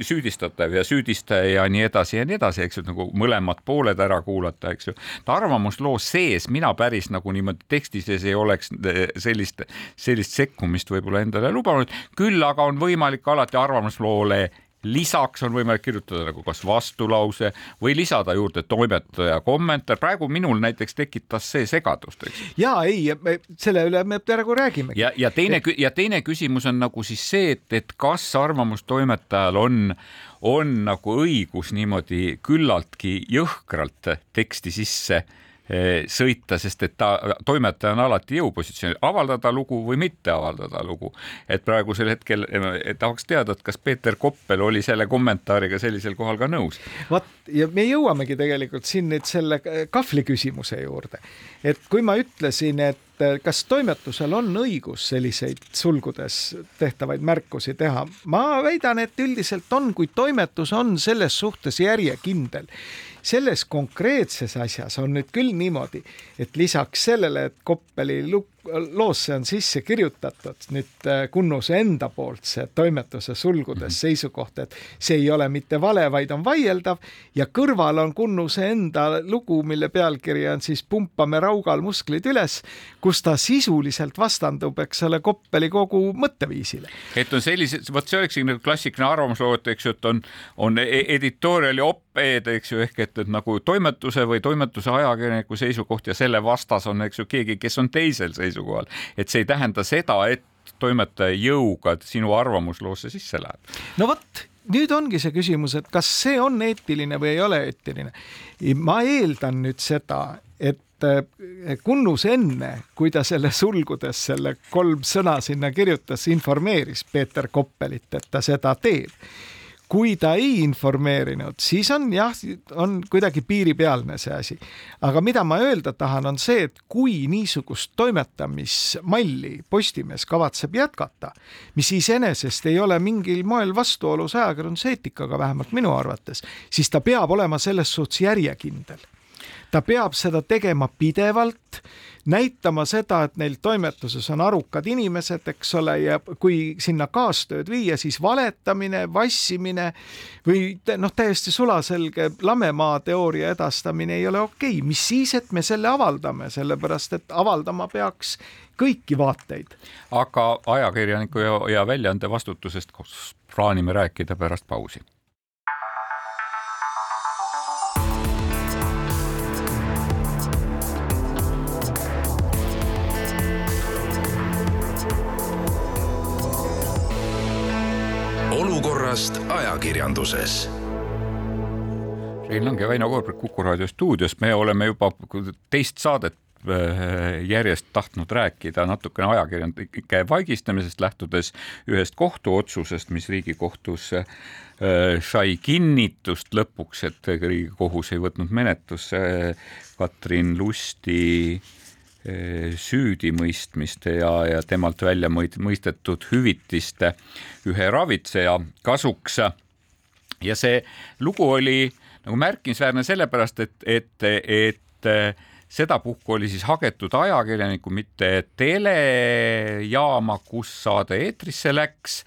A: süüdistatav ja süüdistaja ja nii edasi ja nii edasi, eks ju, nagu mõlemad pooled ära kuulata, eks ju. arvamusloo sees mina päris nagu niimoodi teksti sees ei oleks eh, sellist, sellist sekkumist võib-olla endale lubanud, küll aga on võimalik alati arvamusloole lisaks on võimalik kirjutada nagu kas vastulause või lisada juurde toimetaja kommentaar. praegu minul näiteks tekitas see segadust, eks.
B: ja ei, selle üle me praegu räägimegi.
A: ja, ja teine et... ja teine küsimus on nagu siis see, et, et kas arvamustoimetajal on, on nagu õigus niimoodi küllaltki jõhkralt teksti sisse sõita, sest et ta, toimetaja on alati jõupositsioonil, avaldada lugu või mitte avaldada lugu. et praegusel hetkel eh, tahaks teada, et kas Peeter Koppel oli selle kommentaariga sellisel kohal ka nõus.
B: vot ja me jõuamegi tegelikult siin nüüd selle kahvli küsimuse juurde, et kui ma ütlesin, et eh, kas toimetusel on õigus selliseid sulgudes tehtavaid märkusi teha, ma väidan, et üldiselt on, kui toimetus on selles suhtes järjekindel selles konkreetses asjas on nüüd küll niimoodi, et lisaks sellele, et Koppeli loosse on sisse kirjutatud nüüd äh, Kunnuse enda poolt see toimetuse sulgudes mhm. seisukoht, et see ei ole mitte vale, vaid on vaieldav ja kõrval on Kunnuse enda lugu, mille pealkiri on siis Pumpame raugal musklid üles, kus ta sisuliselt vastandub, eks ole, Koppeli kogu mõtteviisile.
A: et on sellised, vot see olekski nagu klassikaline arvamusloo, eks ju, et on, on e-, editorial'i op-ed, eks ju, ehk et, et nagu toimetuse või toimetuse ajakirjaniku seisukoht ja selle vastas on, eks ju, keegi, kes on teisel seisukohal, et see ei tähenda seda, et toimetaja jõuga sinu arvamusloosse sisse läheb.
B: no vot, nüüd ongi see küsimus, et kas see on eetiline või ei ole eetiline. ma eeldan nüüd seda, et Kunnus enne, kui ta selle sulgudes selle kolm sõna sinna kirjutas, informeeris Peeter Koppelit, et ta seda teeb kui ta ei informeerinud, siis on jah, on kuidagi piiripealne see asi. aga mida ma öelda tahan, on see, et kui niisugust toimetamismalli Postimees kavatseb jätkata, mis iseenesest ei ole mingil moel vastuolus ajakirjanduse eetikaga, vähemalt minu arvates, siis ta peab olema selles suhtes järjekindel. ta peab seda tegema pidevalt näitama seda, et neil toimetuses on arukad inimesed, eks ole, ja kui sinna kaastööd viia, siis valetamine, vassimine või noh, täiesti sulaselge lamemaa teooria edastamine ei ole okei okay., mis siis, et me selle avaldame, sellepärast et avaldama peaks kõiki vaateid.
A: aga ajakirjaniku ja, ja väljaande vastutusest plaanime rääkida pärast pausi
C: ajakirjanduses.
A: Rein Lang ja Väino Koorberg Kuku raadio stuudios, me oleme juba teist saadet äh, järjest tahtnud rääkida natukene ajakirjanike vaigistamisest, lähtudes ühest kohtuotsusest, mis Riigikohtus äh, sai kinnitust lõpuks, et Riigikohus ei võtnud menetlusse Katrin Lusti Eh, süüdimõistmist ja, ja temalt välja mõistetud hüvitist ühe ravitseja kasuks. Ja see lugu oli nagu märkimisväärne sellepärast, et, et, et sedapuhku oli siis hagetud ajakirjanikku, mitte telejaama, kus saade eetrisse läks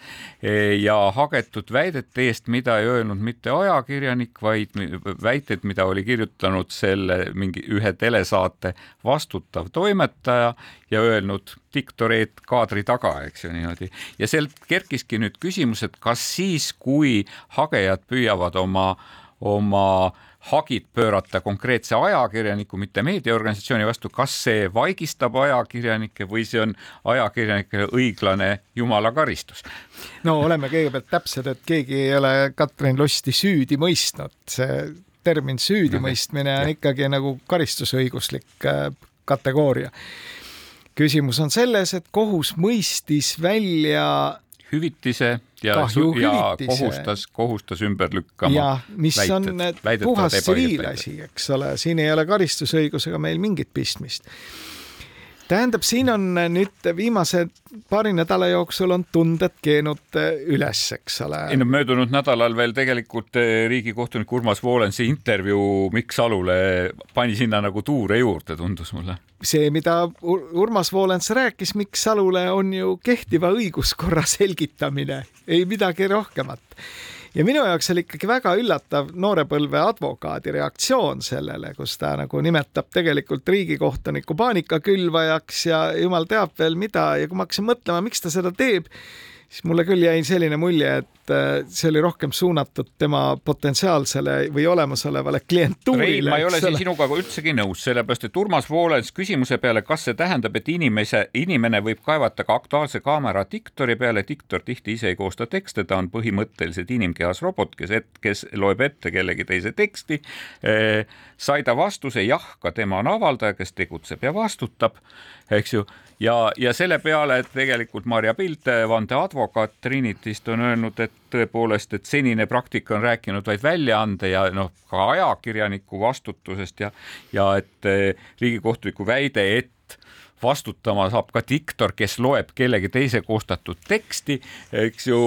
A: ja hagetud väidete eest, mida ei öelnud mitte ajakirjanik, vaid väited, mida oli kirjutanud selle mingi ühe telesaate vastutav toimetaja ja öelnud diktoreet kaadri taga, eks ju niimoodi. ja sealt kerkiski nüüd küsimus, et kas siis, kui hagejad püüavad oma, oma hagid pöörata konkreetse ajakirjaniku, mitte meediaorganisatsiooni vastu, kas see vaigistab ajakirjanikke või see on ajakirjanikele õiglane jumala karistus?
B: no oleme kõigepealt täpsed, et keegi ei ole Katrin Lusti süüdi mõistnud, see termin süüdimõistmine on ikkagi nagu karistusõiguslik äh, kategooria. küsimus on selles, et kohus mõistis välja
A: hüvitise ja, ja kohustas, kohustas ümber lükkama.
B: jah, mis väited, on puhas tsiviilasi, eks ole, siin ei ole karistusõigusega meil mingit pistmist tähendab, siin on nüüd viimase paari nädala jooksul on tunded keenud eh, üles, eks ole.
A: ei no möödunud nädalal veel tegelikult eh, riigikohtunik Urmas Voolensi intervjuu Mikk Salule pani sinna nagu tuure juurde, tundus mulle.
B: see, mida Urmas Voolens rääkis Mikk Salule, on ju kehtiva õiguskorra selgitamine, ei midagi rohkemat ja minu jaoks oli ikkagi väga üllatav noorepõlve advokaadi reaktsioon sellele, kus ta nagu nimetab tegelikult riigikohtunikku paanikakülvajaks ja jumal teab veel mida. Ja kui ma hakkasin mõtlema, miks ta seda teeb, siis mulle küll jäi selline mulje, et äh, see oli rohkem suunatud tema potentsiaalsele või olemasolevale klientuurile.
A: Rein, ma ei ole siin sinuga üldsegi nõus, sellepärast et Urmas Voolens küsimuse peale, kas see tähendab, et inimese, inimene võib kaevata ka Aktuaalse Kaamera diktori peale, diktor tihti ise ei koosta tekste, ta on põhimõtteliselt inimkehas robot, kes et, kes loeb ette kellegi teise teksti eh,. sai ta vastuse jah, ka tema on avaldaja, kes tegutseb ja vastutab, eks ju ja, ja selle peale, et tegelikult Marja Pilt, vandeadvokaat Trinitist on öelnud, et tõepoolest, et senine praktika on rääkinud vaid väljaande ja noh, ka ajakirjaniku vastutusest ja, ja et eh, riigikohtuniku väide, et vastutama saab ka diktor, kes loeb kellegi teise koostatud teksti, eks ju,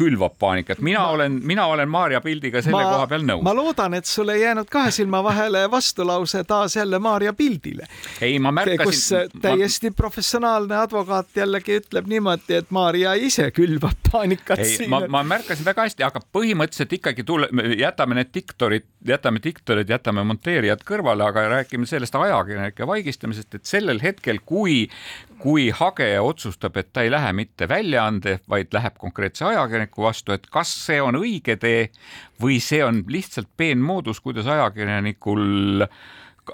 A: külvab paanikat. mina ma, olen, mina olen Maarja pildiga selle ma, koha peal nõus.
B: ma loodan, et sul ei jäänud kahe silma vahele vastulause taas jälle Maarja pildile.
A: ei, ma märkasin.
B: kus täiesti ma... professionaalne advokaat jällegi ütleb niimoodi, et Maarja ise külvab paanikat
A: ei, ma, ma märkasin väga hästi, aga põhimõtteliselt ikkagi tule, jätame need diktorid, jätame diktorid, jätame monteerijad kõrvale, aga räägime sellest ajakirjanike vaigistamisest, et sellel hetkel, kui kui hageja otsustab, et ta ei lähe mitte väljaande, vaid läheb konkreetse ajakirjaniku vastu, et kas see on õige tee või see on lihtsalt peenmoodus, kuidas ajakirjanikul äh,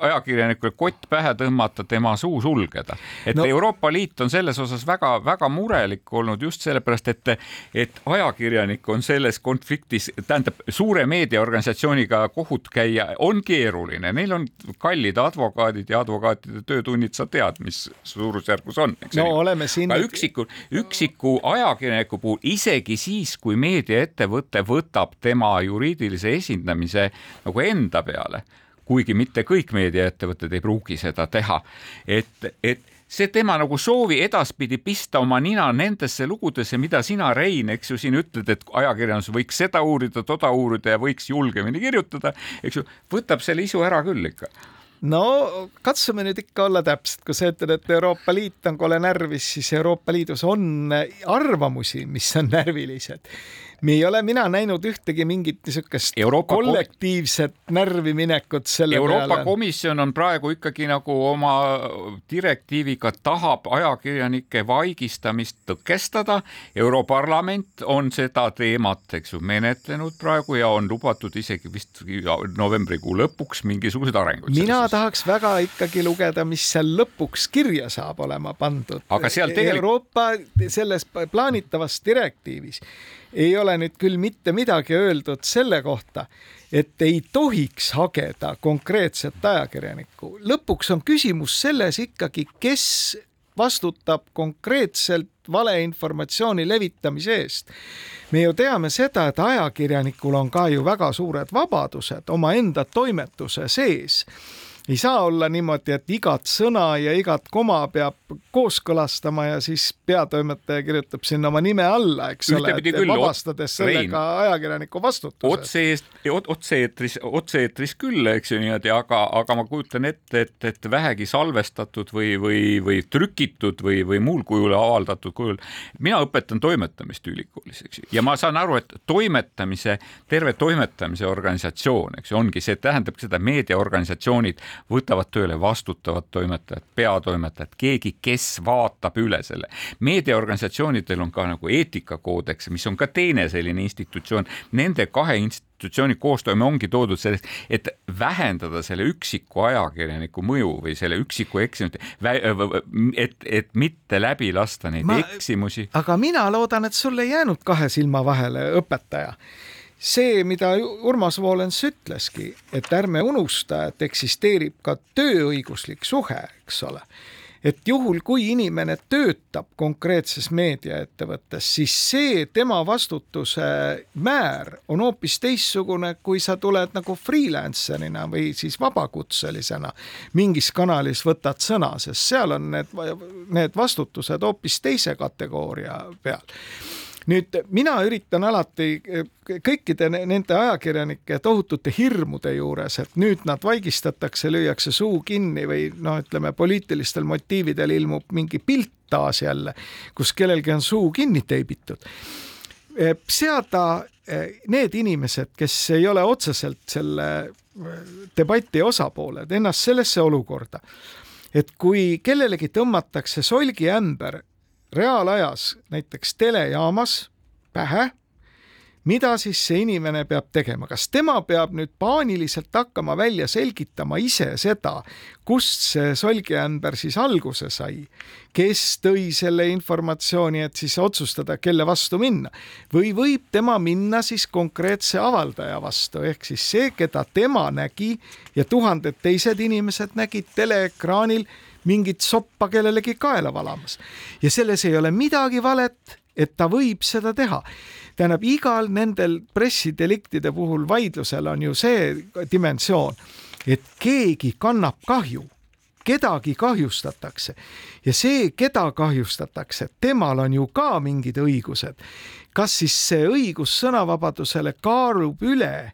A: ajakirjanikule kott pähe tõmmata, tema suu sulgeda. et no. Euroopa Liit on selles osas väga-väga murelik olnud just sellepärast, et, et ajakirjanik on selles konfliktis, tähendab suure meediaorganisatsiooniga kohut käia on keeruline, neil on kallid advokaadid ja advokaatide töötunnid, sa tead, mis suurusjärgus on.
B: no oleme siin.
A: üksiku, üksiku ajakirjaniku puhul isegi siis, kui meediaettevõte võtab tema juriidilise esindamise nagu enda peale kuigi mitte kõik meediaettevõtted ei pruugi seda teha. et, et see tema nagu soovi edaspidi pista oma nina nendesse lugudesse, mida sina, Rein, eks ju, siin ütled, et ajakirjandus võiks seda uurida, toda uurida ja võiks julgemini kirjutada, eks ju, võtab selle isu ära küll ikka
B: no katsume nüüd ikka olla täpsed, kui sa ütled, et Euroopa Liit on kole närvis, siis Euroopa Liidus on arvamusi, mis on närvilised me ei ole mina näinud ühtegi mingit niisugust kollektiivset närvi minekut selle
A: Euroopa
B: peale.
A: Komisjon on praegu ikkagi nagu oma direktiiviga tahab ajakirjanike vaigistamist tõkestada. Europarlament on seda teemat, eks ju, menetlenud praegu ja on lubatud isegi vist novembrikuu lõpuks mingisuguseid arenguid.
B: mina tahaks väga ikkagi lugeda, mis seal lõpuks kirja saab olema pandud.
A: aga seal tegelikult
B: Euroopa selles plaanitavas direktiivis ei ole nüüd küll mitte midagi öeldud selle kohta, et ei tohiks hageda konkreetset ajakirjanikku. lõpuks on küsimus selles ikkagi, kes vastutab konkreetselt valeinformatsiooni levitamise eest. me ju teame seda, et ajakirjanikul on ka ju väga suured vabadused omaenda toimetuse sees ei saa olla niimoodi, et igat sõna ja igat koma peab kooskõlastama ja siis peatoimetaja kirjutab sinna oma nime alla, eks ole, vabastades sellega Rein, ajakirjaniku vastutuse.
A: otse-eest, otse-eetris, otse-eetris küll, eks ju niimoodi, aga, aga ma kujutan ette, et, et vähegi salvestatud või, või, või trükitud või, või muul kujul avaldatud kujul. mina õpetan toimetamist ülikoolis, eks ju, ja ma saan aru, et toimetamise, terve toimetamise organisatsioon, eks ju, ongi see, tähendab seda meediaorganisatsioonid võtavad tööle vastutavad toimetajad, peatoimetajad, keegi, kes vaatab üle selle. meediaorganisatsioonidel on ka nagu eetikakoodeks, mis on ka teine selline institutsioon, nende kahe institutsiooni koostoime ongi toodud sellest, et vähendada selle üksiku ajakirjaniku mõju või selle üksiku eksimuse, et, et mitte läbi lasta neid Ma, eksimusi.
B: aga mina loodan, et sul ei jäänud kahe silma vahele õpetaja see, mida Urmas Voolens ütleski, et ärme unusta, et eksisteerib ka tööõiguslik suhe, eks ole. Et juhul, kui inimene töötab konkreetses meediaettevõttes, siis see tema vastutuse määr on hoopis teistsugune, kui sa tuled nagu freelancer'ina või siis vabakutselisena mingis kanalis võtad sõna, sest seal on need, need vastutused hoopis teise kategooria peal nüüd mina üritan alati eh, kõikide nende ajakirjanike tohutute hirmude juures, et nüüd nad vaigistatakse, lüüakse suu kinni või noh, ütleme poliitilistel motiividel ilmub mingi pilt taas jälle, kus kellelgi on suu kinni teibitud. Eh, seada eh, need inimesed, kes ei ole otseselt selle debati osapooled, ennast sellesse olukorda, et kui kellelegi tõmmatakse solgiämber reaalajas näiteks telejaamas pähe, mida siis see inimene peab tegema, kas tema peab nüüd paaniliselt hakkama välja selgitama ise seda, kust see solgiämber siis alguse sai, kes tõi selle informatsiooni, et siis otsustada, kelle vastu minna? Või võib tema minna siis konkreetse avaldaja vastu, ehk siis see, keda tema nägi ja tuhanded teised inimesed nägid teleekraanil mingit soppa kellelegi kaela valamas. ja selles ei ole midagi valet, et ta võib seda teha. tähendab, igal nendel pressideliktide puhul vaidlusel on ju see dimensioon, et keegi kannab kahju kedagi kahjustatakse ja see, keda kahjustatakse, temal on ju ka mingid õigused. kas siis see õigus sõnavabadusele kaalub üle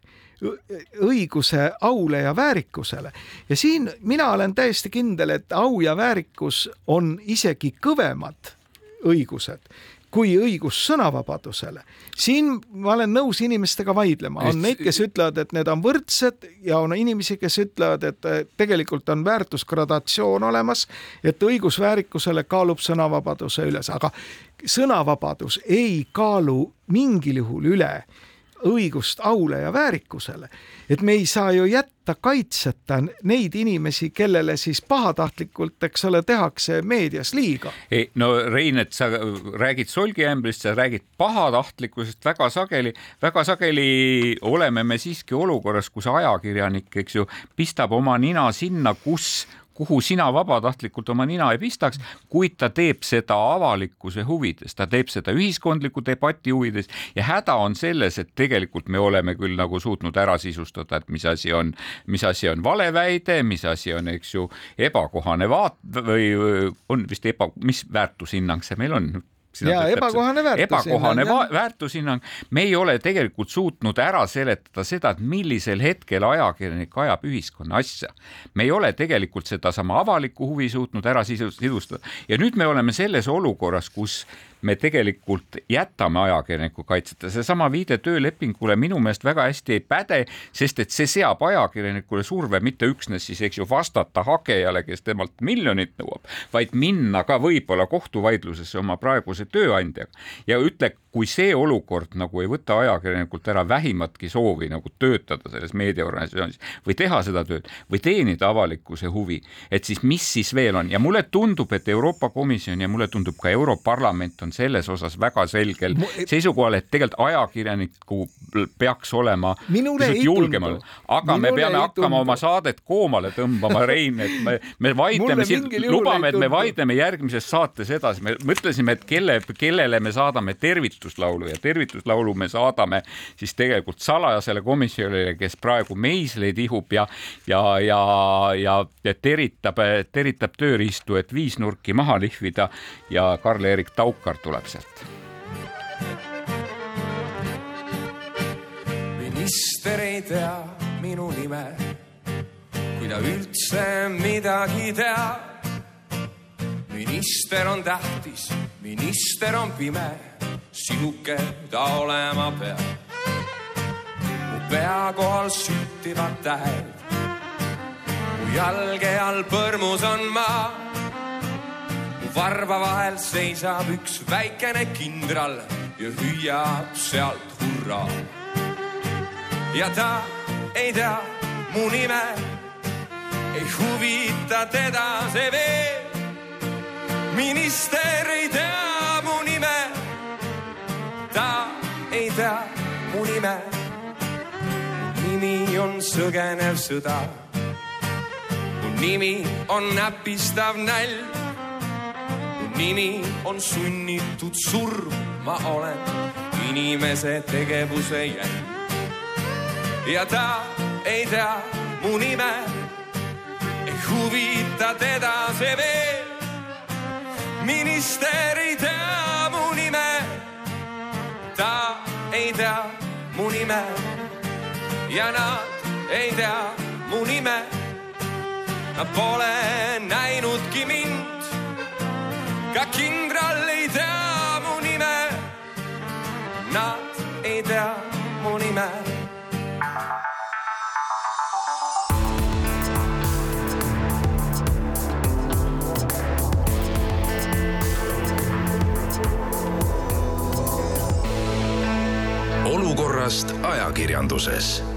B: õiguse aule ja väärikusele. ja siin mina olen täiesti kindel, et au ja väärikus on isegi kõvemad õigused kui õigus sõnavabadusele. siin ma olen nõus inimestega vaidlema, on neid, kes ütlevad, et need on võrdsed ja on inimesi, kes ütlevad, et tegelikult on väärtusgradatsioon olemas, et õigus väärikusele kaalub sõnavabaduse üles, aga sõnavabadus ei kaalu mingil juhul üle õigust aule ja väärikusele. et me ei saa ju jätta kaitseta neid inimesi, kellele siis pahatahtlikult, eks ole, tehakse meedias liiga.
A: ei no Rein, et sa räägid solgiämbrist, sa räägid pahatahtlikkusest väga sageli, väga sageli oleme me siiski olukorras, kus ajakirjanik, eks ju, pistab oma nina sinna, kus kuhu sina vabatahtlikult oma nina ei pistaks, kuid ta teeb seda avalikkuse huvides, ta teeb seda ühiskondliku debati huvides ja häda on selles, et tegelikult me oleme küll nagu suutnud ära sisustada, et mis asi on, mis asi on valeväide, mis asi on, eks ju, ebakohane vaat- või on vist eba, mis väärtushinnang see meil on,
B: ja ebakohane väärtushinnang.
A: ebakohane väärtushinnang, me ei ole tegelikult suutnud ära seletada seda, et millisel hetkel ajakirjanik ajab ühiskonna asja. me ei ole tegelikult sedasama avalikku huvi suutnud ära sidustada ja nüüd me oleme selles olukorras, kus me tegelikult jätame ajakirjaniku kaitseta, seesama viide töölepingule minu meelest väga hästi ei päde, sest et see seab ajakirjanikule surve mitte üksnes siis, eks ju, vastata hagejale, kes temalt miljonit nõuab, vaid minna ka võib-olla kohtuvaidlusesse oma praeguse tööandjaga. Ja ütle, kui see olukord nagu ei võta ajakirjanikult ära vähimatki soovi nagu töötada selles meediaorganisatsioonis või teha seda tööd või teenida avalikkuse huvi, et siis mis siis veel on? Ja mulle tundub, et Euroopa Komisjon ja mulle tundub ka Europarlament on selles osas väga selgel seisukohal, et tegelikult ajakirjaniku peaks olema pisut julgemal, aga Minule me peame hakkama oma saadet koomale tõmbama, Rein, et me, me vaidleme siin, lubame, et me vaidleme järgmises saates edasi, me mõtlesime, et kelle, kellele me saadame tervituslaulu ja tervituslaulu me saadame siis tegelikult salajasele komisjonile, kes praegu meisleid ihub ja, ja, ja, ja, ja teritab, teritab tööriistu, et viisnurki maha lihvida. Ja Karl-Erik Taukar tuleb sealt. minister ei tea minu nime, kui ta üldse midagi teab. minister on tähtis, minister on pime, sihuke ta olema peab. mu pea kohal süttivad tähed, mu jalge all põrmus on maa varva vahel seisab üks väikene kindral ja hüüab sealt hurraa. ja ta ei tea mu nime, ei huvita teda see veel. minister ei tea mu nime, ta ei tea mu nime
D: sõgenev sõda. mu nimi on näpistav nälg. Nimi on sunnitud surm, ma olen inimese tegevuse jälg. ja ta ei tea mu nime, ei huvita teda see veel. minister ei tea mu nime, ta ei tea mu nime ja nad ei tea mu nime. Nad pole näinudki mind, ka kindral ei tea mu nime. Nad ei tea mu nime
C: olukorrast ajakirjanduses